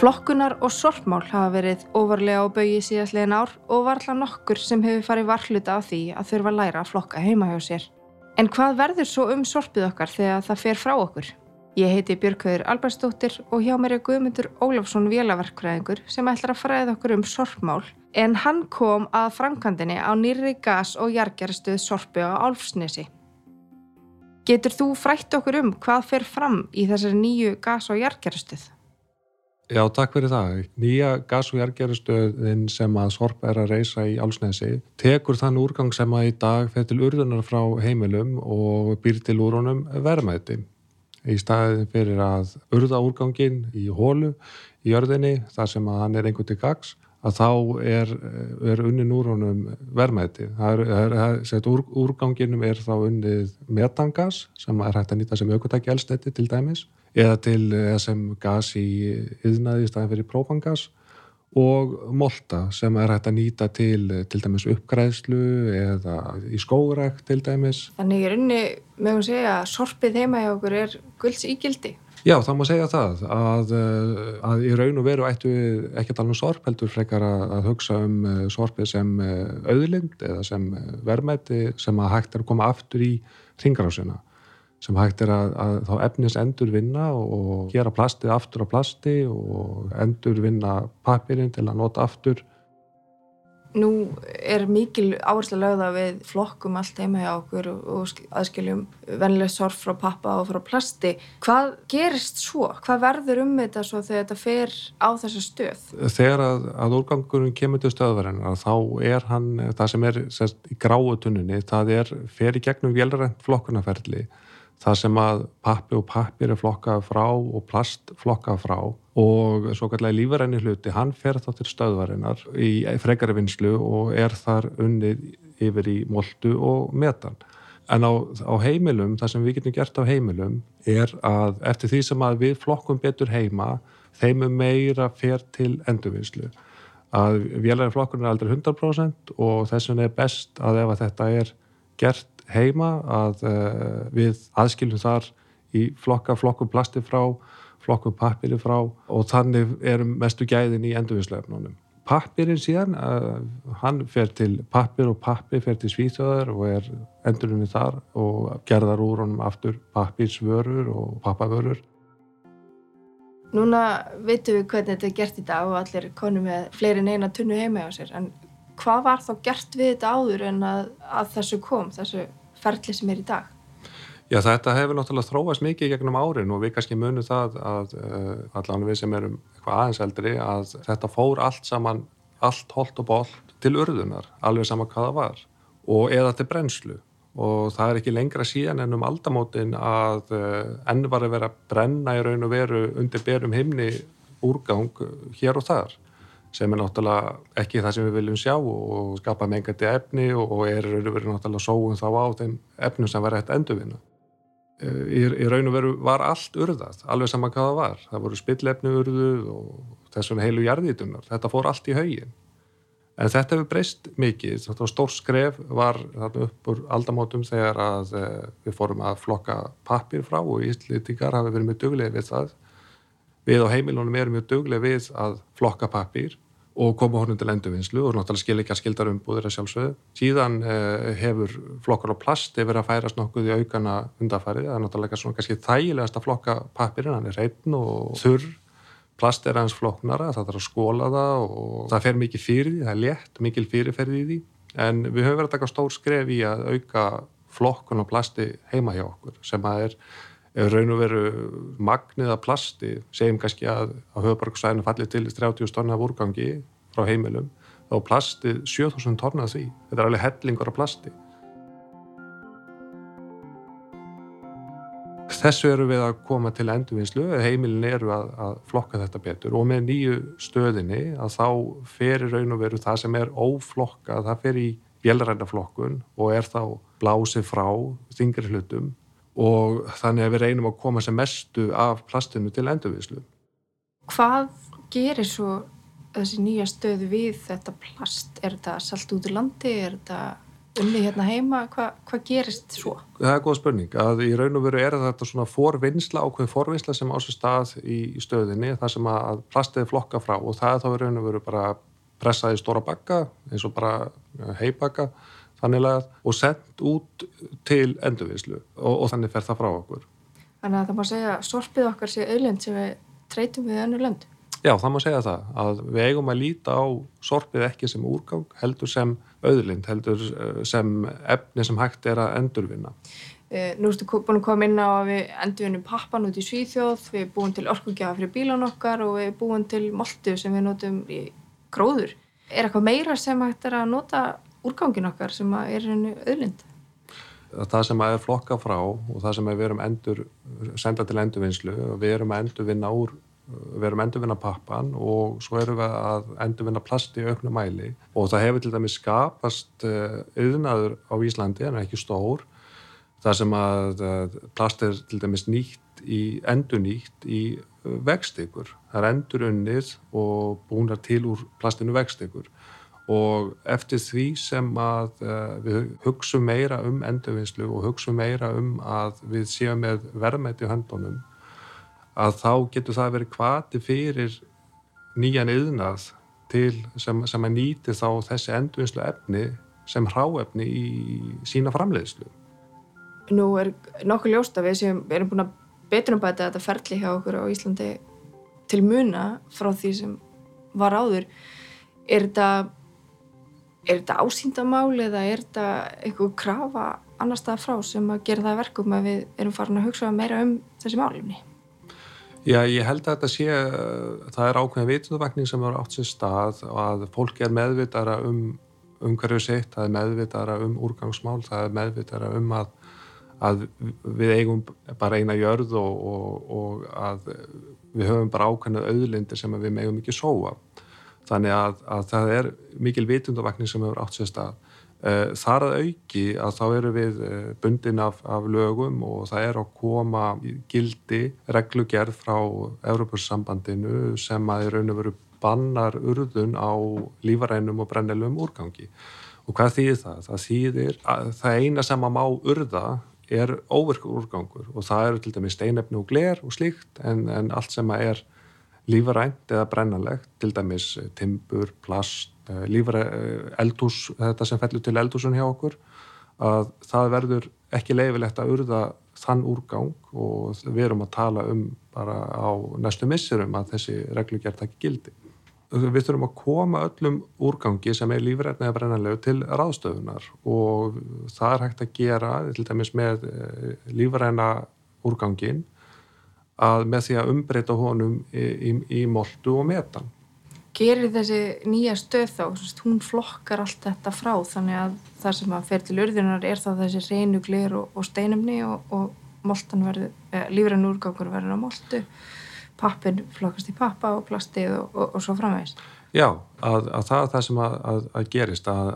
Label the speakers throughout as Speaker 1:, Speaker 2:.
Speaker 1: Flokkunar og sorpmál hafa verið ofarlega á baui síðastlegin ár og var alltaf nokkur sem hefur farið varhluta á því að þurfa að læra að flokka heima hjá sér. En hvað verður svo um sorpið okkar þegar það fer frá okkur? Ég heiti Björkauður Albersdóttir og hjá mér er Guðmundur Ólafsson vélaverkfræðingur sem ætlar að fræða okkur um sorpmál en hann kom að framkvæmdini á nýri gas- og jargjarastuð sorpi á Álfsnesi. Getur þú frætt okkur um hvað fer fram í þessari nýju gas- og jargjarastuð?
Speaker 2: Já, takk fyrir það. Nýja gas- og jargerastöðin sem að Sorp er að reysa í Álsnesi tekur þann úrgang sem að í dag fyrir til urðunar frá heimilum og býr til úrunum vermaði í staðin fyrir að urða úrgangin í hólu í jörðinni þar sem að hann er einhvern til gags að þá er, er unnin úr honum vermaði. Það er, er, úr, úrganginum er þá unnið metangas sem er hægt að nýta sem aukvöldæki elstætti til dæmis eða til sem gas í yðnaði í staðin fyrir prófangas og molta sem er hægt að nýta til til dæmis uppgræðslu eða í skóræk til dæmis.
Speaker 1: Þannig er unni, mögum segja, að sorpið heima hjá okkur er gulds ígildi?
Speaker 2: Já, það má segja það að, að í raun og veru ættu ekki að tala um sorp heldur frekar að, að hugsa um eh, sorpið sem eh, auðlind eða sem eh, verðmætti sem að hægt er að koma aftur í ringarásina sem hægt er að, að þá efnis endur vinna og gera plastið aftur á plasti og endur vinna papirinn til að nota aftur
Speaker 1: Nú er mikil áherslu lögða við flokkum allt heima hjá okkur og aðskiljum vennileg sorf frá pappa og frá plasti. Hvað gerist svo? Hvað verður um þetta svo þegar þetta fer á þessa stöð?
Speaker 2: Þegar að, að úrgangurinn kemur til stöðverðin þá er hann, það sem er sérst, í gráutunninni, það er fer í gegnum velrænt flokkunarferðli það sem að pappi og pappir er flokkað frá og plast flokkað frá og svo kallega lífaræni hluti, hann fer þá til stöðvarinnar í frekari vinslu og er þar unnið yfir í moldu og metan. En á, á heimilum, það sem við getum gert á heimilum er að eftir því sem að við flokkum betur heima, þeim er meira fer til endurvinslu. Að vélæri flokkurinn er aldrei 100% og þess vegna er best að ef að þetta er gert heima að uh, við aðskiljum þar í flokka, flokkum plasti frá, flokkum pappiri frá og þannig erum mestu gæðin í endurvinslefnunum. Pappirinn síðan, uh, hann fer til pappir og pappi fer til svíþjóðar og er endurvinni þar og gerðar úr honum aftur pappirsvörur og pappavörur.
Speaker 1: Núna veitum við hvernig þetta er gert í dag og allir konum með fleiri neina tunnu heima á sér en hvað var þá gert við þetta áður en að, að þessu kom, þessu ferli sem er í dag?
Speaker 2: Já þetta hefur náttúrulega þróast mikið gegnum árin og við kannski munum það að uh, allan við sem erum eitthvað aðeins eldri að þetta fór allt saman, allt holdt og bólt til urðunar, alveg sama hvað það var og eða til brennslu og það er ekki lengra síðan en um aldamótin að uh, enn var að vera brenna í raun og veru undir berum himni úrgang hér og þar sem er náttúrulega ekki það sem við viljum sjá og skapa mengandi efni og er verið náttúrulega sóun þá á þeim efnum sem verður hægt endurvinna. Eh, í, í raun og veru var allt urðað, alveg saman hvað það var. Það voru spillefni urðuð og þessum heilu jarðítunar. Þetta fór allt í haugin. En þetta hefur breyst mikið. Þetta var stór skref, var þarna upp úr aldamótum þegar að eh, við fórum að flokka pappir frá og íslítingar hafi verið með duglega við það við á heimilunum erum mjög duglega við að flokka pappir og koma honum til endurvinnslu og náttúrulega skil ekki að skildar umbúðir að sjálfsögðu. Síðan eh, hefur flokkar á plast hefur að færast nokkuð í aukana undarfærið. Það er náttúrulega svona kannski þægilegast að flokka pappirinn, hann er reitn og þurr. Plast er hans flokknara, það þarf að skóla það og það fer mikið fyrir því, það er létt, mikil fyrirferði í því. En við höfum verið að taka stór skref í að auka flokkun og plasti heima hjá okkur sem að er raun og veru magnið að plasti segjum kannski að á höfuborgsvæðinu fallir til 30 tonna af úrgangi frá heimilum þá plastið 7000 tonna því. Þetta er alveg hellingur af plasti. Þessu eru við að koma til endurvinnslu heimilin eru að, að flokka þetta betur. Og með nýju stöðinni að þá ferir raun og veru það sem er óflokka, það fer í bjellrænaflokkun og er þá blásið frá þingri hlutum og þannig að við reynum að koma sem mestu af plastinu til endurviðslu.
Speaker 1: Hvað gerir svo þessi nýja stöðu við þetta plast? Er þetta salt út í landi? Er þetta unni hérna heima, Hva, hvað gerist svo?
Speaker 2: Það er góð spurning, að í raun og veru er þetta svona forvinnsla, ákveð forvinnsla sem ásist stað í, í stöðinni, það sem að plastiði flokka frá og það er þá í raun og veru bara pressaði stóra bakka, eins og bara heibakka, þanniglega, og sendt út til endurvinnslu og, og þannig fer það frá okkur.
Speaker 1: Þannig að það má segja að sorpið okkar sé auðlind sem við treytum við önnu lönd.
Speaker 2: Já, það má segja það, að við eigum að líta á sorpið ekki sem úrgang, heldur sem auðlind, heldur eh, sem efni sem hægt er að endurvinna.
Speaker 1: Eh, nú erstu búin að koma inn á að við endurvinnum pappan út í Svíþjóð, við erum búin til orkugjafa fyrir bílan okkar og við erum búin til moltu sem við notum í gróður. Er eitthvað meira sem hægt er að nota úrgangin okkar sem er hennu auðlind?
Speaker 2: Það sem að er flokka frá og það sem við erum endur, senda til endurvinnslu við erum að endurvinna úr við erum að endurvinna pappan og svo erum við að endurvinna plast í auknu mæli. Og það hefur til dæmis skapast auðnaður á Íslandi en ekki stór þar sem að plast er til dæmis nýtt í, endur nýtt í vegstekur það er endur unnið og búinar til úr plastinu vegstekur og eftir því sem að uh, við hugsaum meira um endurvinnslu og hugsaum meira um að við séum með verðmætti höndunum að þá getur það verið kvati fyrir nýjan yðnað sem, sem að nýti þá þessi endurvinnslu efni sem hráefni í sína framleiðslu.
Speaker 1: Nú er nokkuð ljósta við sem erum búin að betur um þetta ferli hjá okkur á Íslandi til muna frá því sem var áður. Er þetta er þetta ásýndamál eða er þetta einhver krafa annar stað frá sem að gera það verkum að við erum farin að hugsa meira um þessi málumni?
Speaker 2: Já, ég held að þetta sé, það er ákveðin vitundavakning sem er átt sér stað og að fólk er meðvitara um umhverju sitt, það er meðvitara um úrgangsmál, það er meðvitara um að, að við eigum bara eina jörð og, og, og að við höfum bara ákveðinu auðlindir sem við megum ekki sóa þannig að, að það er mikil vitundavakning sem hefur átt sér stað eh, þar að auki að þá eru við eh, bundin af, af lögum og það er að koma gildi reglugerð frá Európussambandinu sem að er raun og veru bannar urðun á lífarænum og brennelum úrgangi og hvað þýðir það? Það þýðir að það eina sem að má urða er óverkur úrgangur og það eru til dæmis steinefni og gler og slíkt en, en allt sem að er lífarænt eða brennalegt, til dæmis eh, timbur, plast, eh, eh, eldhús, þetta sem fellur til eldhúsun hjá okkur, að það verður ekki leifilegt að urða þann úrgang og við erum að tala um bara á næstu missurum að þessi reglugjart ekki gildi. Við þurfum að koma öllum úrgangi sem er lífrætni eða brennanlegu til ráðstöfunar og það er hægt að gera til dæmis með lífræna úrgangin að með því að umbreyta honum í, í, í moldu og metan.
Speaker 1: Gerir þessi nýja stöð þá, hún flokkar allt þetta frá þannig að það sem að fer til urðunar er þá þessi reynu glir og, og steinumni og, og eh, lífrann úrgangur verður á moltu, pappin flokkast í pappa og plastið og, og svo framvegist.
Speaker 2: Já, að, að það er það sem að, að gerist að,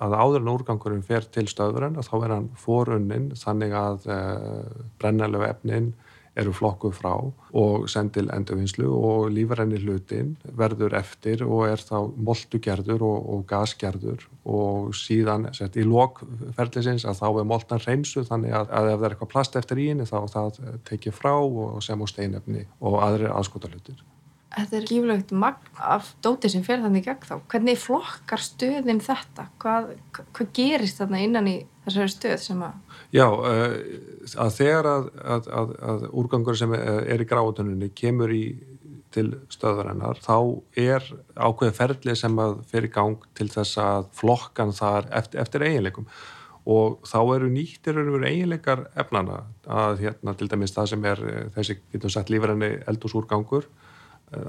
Speaker 2: að áður en úrgangurinn fer til stöðurinn að þá er hann forunnin þannig að e, eh, brennalöfu efnin eru flokkuð frá og sendil endurvinnslu og lífarenni hlutin verður eftir og er þá moltugerður og, og gasgerður og síðan sett, í lokferðlisins að þá er moltan reynsu þannig að, að ef það er eitthvað plast eftir í henni þá það tekið frá og sem á steinefni og aðri aðskotarlutir.
Speaker 1: Þetta er líflegt magn af dóti sem fer þannig gegn þá. Hvernig flokkar stöðin þetta? Hvað, hvað gerist þarna innan í þessari stöð sem að...
Speaker 2: Já, uh, að þegar að, að, að, að úrgangur sem er í gráðunni kemur í til stöðvarinnar, þá er ákveðið ferðlið sem að fer í gang til þess að flokkan þar eftir, eftir eiginleikum og þá eru nýttir eiginleikar efnana að hérna til dæmis það sem er eh, þessi, getum sagt, lífrenni eldúsúrgangur Eh,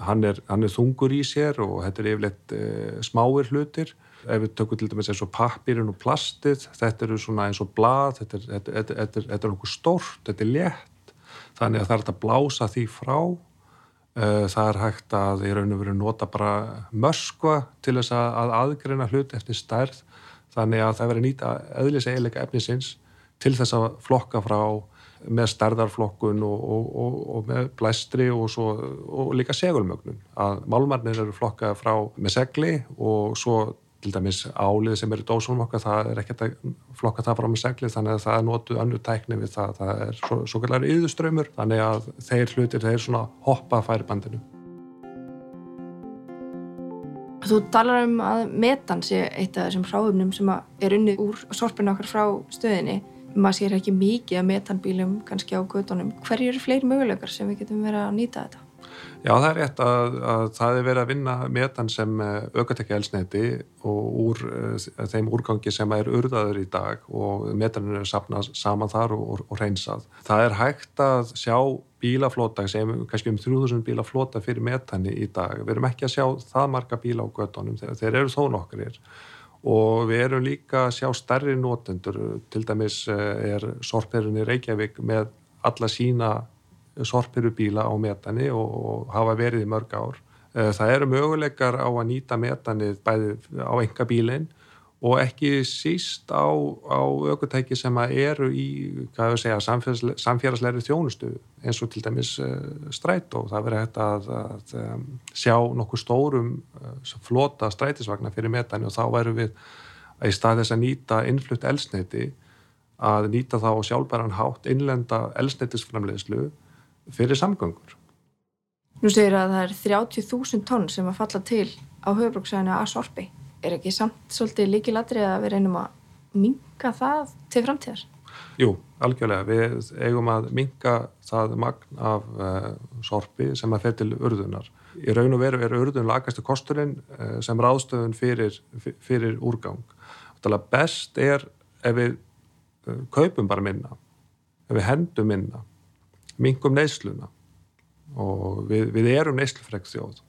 Speaker 2: hann er, hann er þungur í sér og þetta er yfirleitt e, smáir hlutir. Ef við tökum til dæmis eins og pappirinn og plastið, þetta eru svona eins og blad, þetta er, þetta, þetta, þetta er, er okkur stórt, þetta er létt. Þannig að það er að blása því frá. E, það er hægt að í raun og veru nota bara möskva til þess að, að aðgreina hlut eftir stærð. Þannig að það verður nýta eðlis eiginleika efnisins til þess að flokka frá með stærðarflokkun og, og, og með blæstri og, svo, og líka segulmögnun að málmarnir eru flokkað frá með segli og svo til dæmis álið sem er í dósunum okkar, það er ekkert að flokka það fram með segli, þannig að það er notuð annu tækni við það, það er svo, svo kallar yðuströymur, þannig að þeir hlutir, þeir svona hoppa færibandinu.
Speaker 1: Þú talar um að metan sé eitt af þessum hráðumnum sem er unnið úr sorpinu okkar frá stöðinni. Maður sér ekki mikið að metanbílum kannski á gödunum. Hverju eru fleiri möguleikar sem við getum verið að nýta þetta?
Speaker 2: Já, það er rétt að, að það er verið að vinna metan sem aukatekja elsneiti og úr uh, þeim úrgangi sem er urðaður í dag og metaninu er sapnað saman þar og, og, og reynsað. Það er hægt að sjá bílaflota, sem kannski um 3000 bílaflota fyrir metani í dag. Við erum ekki að sjá það marga bíla á göttunum, þeir, þeir eru þó nokkur og við erum líka að sjá starri nótendur, til dæmis er sorperunni Reykjavík með alla sína sorpirubíla á metani og, og hafa verið í mörg ár. Eh, það eru möguleikar á að nýta metanið bæði á enga bílinn og ekki síst á, á aukutæki sem eru í segja, samfélagslegri þjónustu eins og til dæmis uh, strætó. Það verður hægt að, að sjá nokkuð stórum uh, flota strætisvagnar fyrir metani og þá verður við að í stað þess að nýta innflutt elsneiti að nýta þá sjálfbæran hátt innlenda elsneitisframlegslu fyrir samgöngur.
Speaker 1: Nú segir að það er 30.000 tonn sem að falla til á höfbruksæðinu að sorpi. Er ekki samt svolítið líkilatri að við reynum að minka það til framtíðar?
Speaker 2: Jú, algjörlega. Við eigum að minka það magn af uh, sorpi sem að fer til urðunar. Í raun og veru er urðun lagastu kosturinn uh, sem ráðstöðun fyrir, fyrir úrgang. Að best er ef við uh, kaupum bara minna, ef við hendum minna mingum neysluna og við, við erum neyslufregt þjóð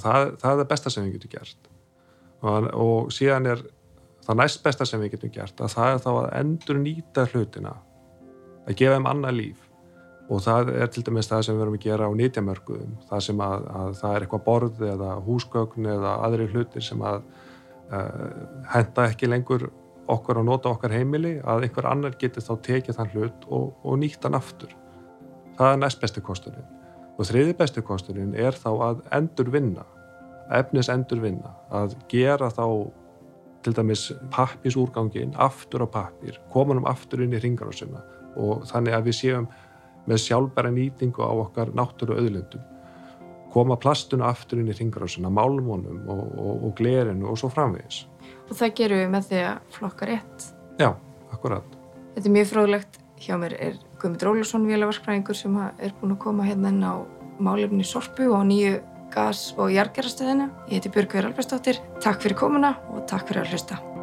Speaker 2: það, það er besta sem við getum gert og, og síðan er það næst besta sem við getum gert að það er þá að endur nýta hlutina að gefa þeim annað líf. Og það er til dæmis það sem við verum að gera á nýtjamörkuðum það sem að, að það er eitthvað borð eða húsgögn eða aðri hlutir sem að uh, henda ekki lengur okkur og nota okkar heimili að einhver annar getur þá tekið þann hlut og, og nýta hann aftur. Það er næst bestu kosturinn. Og þriði bestu kosturinn er þá að endur vinna efnis endur vinna að gera þá til dæmis pappisúrgangin aftur á pappir, koma um aftur inn í ringarásina og þannig að við séum með sjálfbæra nýtingu á okkar náttúru öðlundum koma plastuna aftur inn í ringarásina málmónum og, og, og glerinu og svo framvegis.
Speaker 1: Og það gerum við með því að flokka rétt?
Speaker 2: Já, akkurat.
Speaker 1: Þetta er mjög fróðlegt. Hjá mér er Guðmund Rólusson vélavarskræðingur sem er búin að koma hérna inn á málefni Sorpu og nýju gas- og jargerastöðina. Ég heiti Björg Veralbæstóttir. Takk fyrir komuna og takk fyrir að hlusta.